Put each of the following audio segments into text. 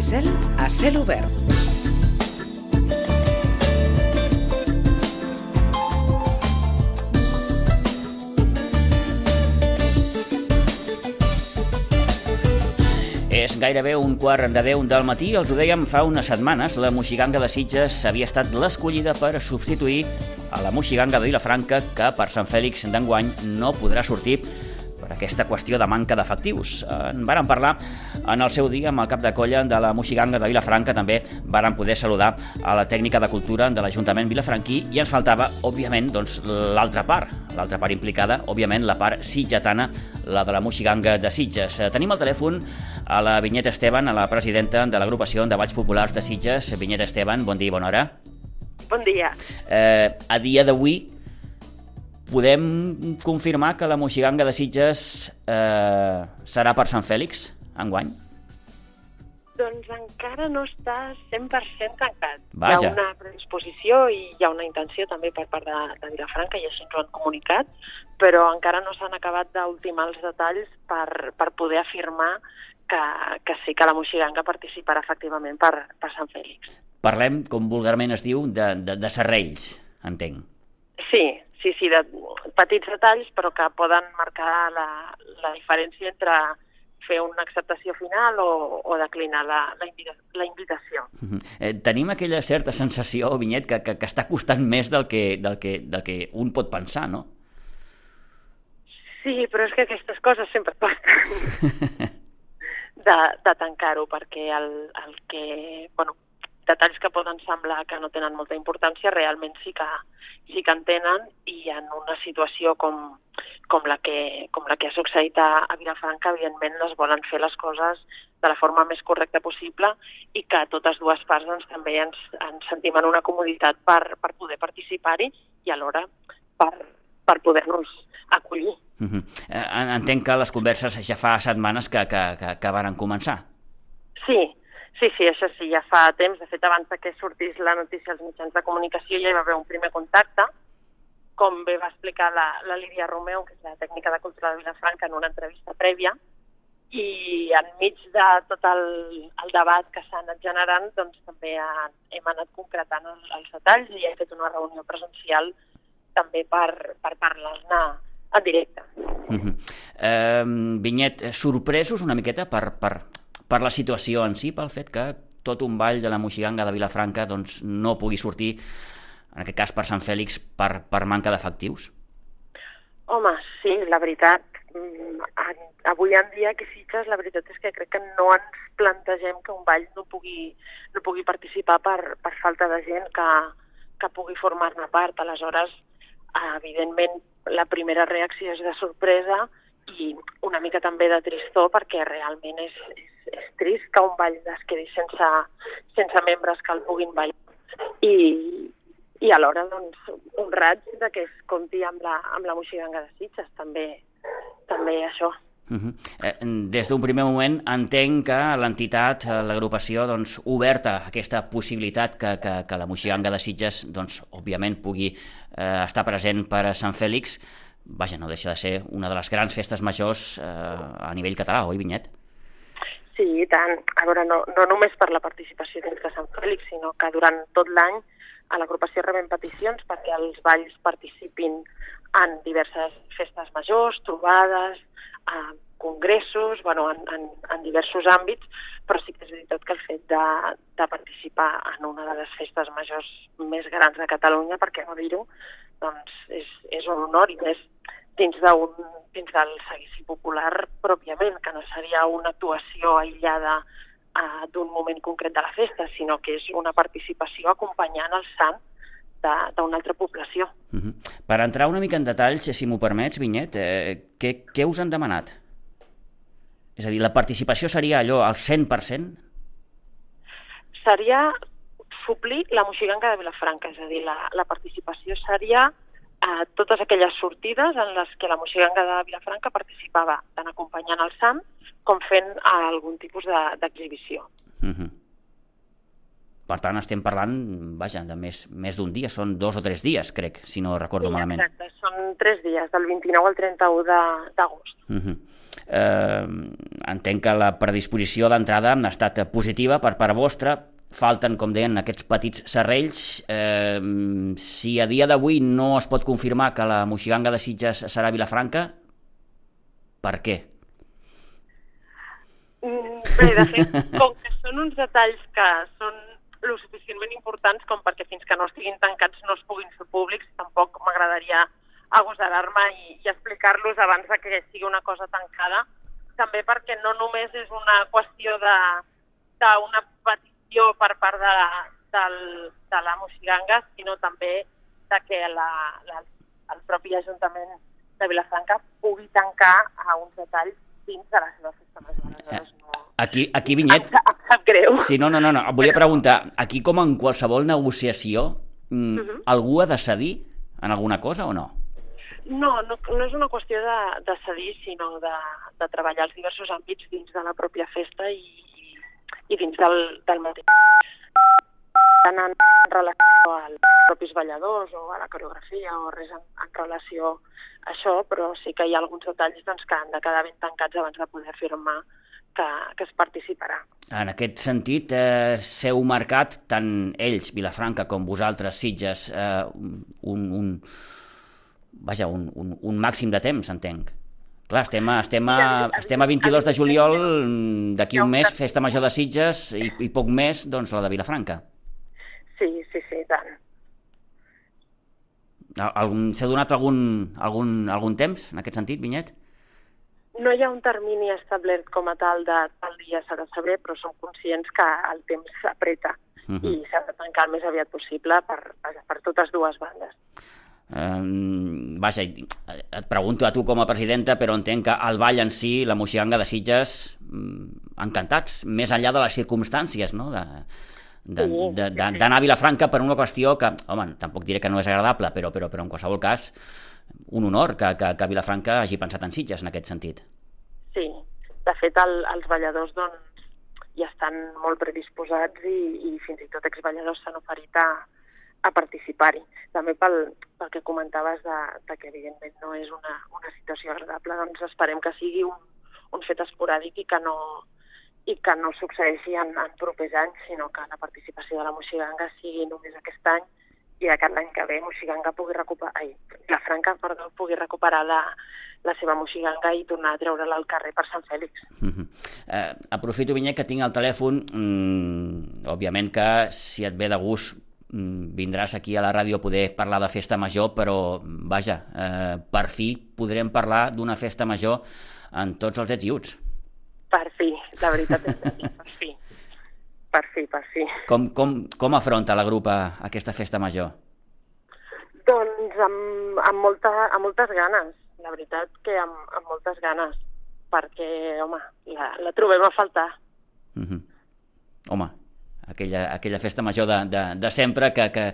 Cel a cel obert. És gairebé un quart de 10 del matí, els ho dèiem fa unes setmanes, la Moixiganga de Sitges havia estat l'escollida per substituir a la Moixiganga de Vilafranca, que per Sant Fèlix d'enguany no podrà sortir per aquesta qüestió de manca d'efectius. En varen parlar en el seu dia amb el cap de colla de la Moixiganga de Vilafranca, també varen poder saludar a la tècnica de cultura de l'Ajuntament vilafranquí i ens faltava, òbviament, doncs, l'altra part, l'altra part implicada, òbviament, la part sitgetana, la de la Moixiganga de Sitges. Tenim al telèfon a la Vinyet Esteban, a la presidenta de l'agrupació de Valls Populars de Sitges. Vinyet Esteban, bon dia i bona hora. Bon dia. Eh, a dia d'avui podem confirmar que la Moixiganga de Sitges eh, serà per Sant Fèlix, enguany? Doncs encara no està 100% tancat. Vaja. Hi ha una predisposició i hi ha una intenció també per part de, de Vilafranca i així ens ho han comunicat, però encara no s'han acabat d'ultimar els detalls per, per poder afirmar que, que sí que la Moixiganga participarà efectivament per, per Sant Fèlix. Parlem, com vulgarment es diu, de, de, de serrells, entenc. Sí, sí, sí, de petits detalls, però que poden marcar la, la diferència entre fer una acceptació final o, o declinar la, la, invita la invitació. Eh, tenim aquella certa sensació, Vinyet, que, que, que està costant més del que, del, que, del que un pot pensar, no? Sí, però és que aquestes coses sempre costen de, de tancar-ho, perquè el, el que, bueno, detalls que poden semblar que no tenen molta importància realment sí que, sí que en tenen i en una situació com, com, la, que, com la que ha succeït a, a Vilafranca, evidentment es volen fer les coses de la forma més correcta possible i que totes dues parts doncs, també ens, ens sentim en una comoditat per, per poder participar-hi i alhora per, per poder-nos acollir. Uh -huh. eh, entenc que les converses ja fa setmanes que, que, que, que varen començar. Sí, Sí, sí, això sí, ja fa temps. De fet, abans que sortís la notícia als mitjans de comunicació ja hi va haver un primer contacte, com bé va explicar la, la Lídia Romeu, que és la tècnica de cultura de Vilafranca, en una entrevista prèvia, i enmig de tot el, el debat que s'ha anat generant, doncs també ha, hem anat concretant els, els detalls i hem fet una reunió presencial també per, per parlar-ne en directe. Uh -huh. eh, Vinyet, sorpresos una miqueta per, per, per la situació en si, pel fet que tot un ball de la Moixiganga de Vilafranca doncs, no pugui sortir, en aquest cas per Sant Fèlix, per, per manca d'efectius? Home, sí, la veritat, mm, avui en dia que Sitges, la veritat és que crec que no ens plantegem que un ball no pugui, no pugui participar per, per falta de gent que, que pugui formar-ne part. Aleshores, evidentment, la primera reacció és de sorpresa i una mica també de tristor perquè realment és, és és trist que un ball es quedi sense, sense membres que el puguin ballar i, i alhora doncs, un raig de que es compti amb la, amb la Moixiganga de Sitges, també, també això. Uh -huh. eh, des d'un primer moment entenc que l'entitat, eh, l'agrupació, doncs, oberta aquesta possibilitat que, que, que la Moixiganga de Sitges, doncs, òbviament, pugui eh, estar present per a Sant Fèlix, vaja, no deixa de ser una de les grans festes majors eh, a nivell català, oi, Vinyet? Sí, i tant. A veure, no, no només per la participació dins de Sant Fèlix, sinó que durant tot l'any a l'agrupació rebem peticions perquè els balls participin en diverses festes majors, trobades, eh, congressos, bueno, en, en, en diversos àmbits, però sí que és veritat que el fet de, de participar en una de les festes majors més grans de Catalunya, per què no dir-ho, doncs és, és un honor i més dins, dins del seguici popular pròpiament, que no seria una actuació aïllada uh, d'un moment concret de la festa, sinó que és una participació acompanyant el sant d'una altra població. Uh -huh. Per entrar una mica en detalls, si m'ho permets, Vinyet, eh, què, què us han demanat? És a dir, la participació seria allò al 100%? Seria suplir la moixiganga de Vilafranca, és a dir, la, la participació seria a totes aquelles sortides en les que la Moixiganga de Vilafranca participava, tant acompanyant el Sant com fent algun tipus d'exhibició. De, uh -huh. Per tant, estem parlant, vaja, de més, més d'un dia, són dos o tres dies, crec, si no recordo sí, malament. Exacte, són tres dies, del 29 al 31 d'agost. Uh -huh. eh, entenc que la predisposició d'entrada ha estat positiva per part vostra, falten, com deien, aquests petits serrells. Eh, si a dia d'avui no es pot confirmar que la Moixiganga de Sitges serà Vilafranca, per què? Mm, bé, de fet, com que són uns detalls que són lo suficientment importants com perquè fins que no estiguin tancats no es puguin fer públics, tampoc m'agradaria agosarar-me i, i explicar-los abans de que sigui una cosa tancada, també perquè no només és una qüestió d'una petició per part de, del, de la Moixiganga, sinó també de que la, la, el propi Ajuntament de Vilafranca pugui tancar a uns detalls dins de la festa major. Aleshores, no... Aquí, aquí Vinyet... Em, em sap greu. Sí, no, no, no, no. volia preguntar, aquí com en qualsevol negociació, mm, uh Mhm. -huh. algú ha de cedir en alguna cosa o no? No, no, no és una qüestió de, de cedir, sinó de, de treballar els diversos àmbits dins de la pròpia festa i, i, dins del, del mateix. Tant en relació als propis balladors o a la coreografia o res en, en relació a això, però sí que hi ha alguns detalls doncs, que han de quedar ben tancats abans de poder afirmar que, que es participarà. En aquest sentit, eh, s'heu marcat, tant ells, Vilafranca, com vosaltres, Sitges, eh, un, un, vaja, un, un, un màxim de temps, entenc. Clar, estem a, estem a, estem a 22 de juliol, mm, d'aquí un mes, festa major de Sitges, i, i poc més, doncs, la de Vilafranca. Sí, sí, sí, tant. Algun- S'ha donat algun, algun, algun temps, en aquest sentit, Vinyet? No hi ha un termini establert com a tal de tal dia s'ha de saber, però som conscients que el temps s'apreta uh Mhm. -huh. i s'ha de tancar el més aviat possible per, per totes dues bandes. Um, vaja, et pregunto a tu com a presidenta, però entenc que el ball en si, la Moixiganga de Sitges, mm, encantats, més enllà de les circumstàncies, no?, de, d'anar a Vilafranca per una qüestió que, home, tampoc diré que no és agradable, però, però, però en qualsevol cas, un honor que, que, que Vilafranca hagi pensat en Sitges en aquest sentit. Sí, de fet el, els balladors doncs, ja estan molt predisposats i, i fins i tot exballadors s'han oferit a, a participar-hi. També pel, pel que comentaves de, de que evidentment no és una, una situació agradable, doncs esperem que sigui un, un fet esporàdic i que no, i que no succeeixi en, en propers anys, sinó que la participació de la Moixiganga sigui només aquest any i de que l'any que ve Moixiganga pugui recuperar, ai, la Franca, perdó, pugui recuperar la, la seva Moixiganga i tornar a treure-la al carrer per Sant Fèlix. Uh -huh. eh, aprofito, Vinyet, que tinc el telèfon. Mm, òbviament que si et ve de gust vindràs aquí a la ràdio a poder parlar de festa major, però, vaja, eh, per fi podrem parlar d'una festa major en tots els ets i uts. Per fi, la veritat és que per fi. Per fi, per fi. Com, com, com afronta la grupa aquesta festa major? Doncs amb, amb, molta, amb moltes ganes, la veritat que amb, amb moltes ganes, perquè, home, la, la trobem a faltar. Uh -huh. Home, aquella, aquella festa major de, de, de sempre que, que,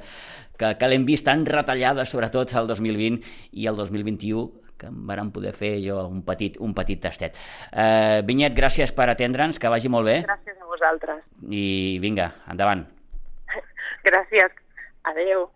que, que l'hem vist tan retallada, sobretot el 2020 i el 2021, que em varen poder fer jo un petit, un petit tastet. Uh, Vinyet, gràcies per atendre'ns, que vagi molt bé, Gràcies a vosaltres. i vinga, endavant. Gràcies. Adeu.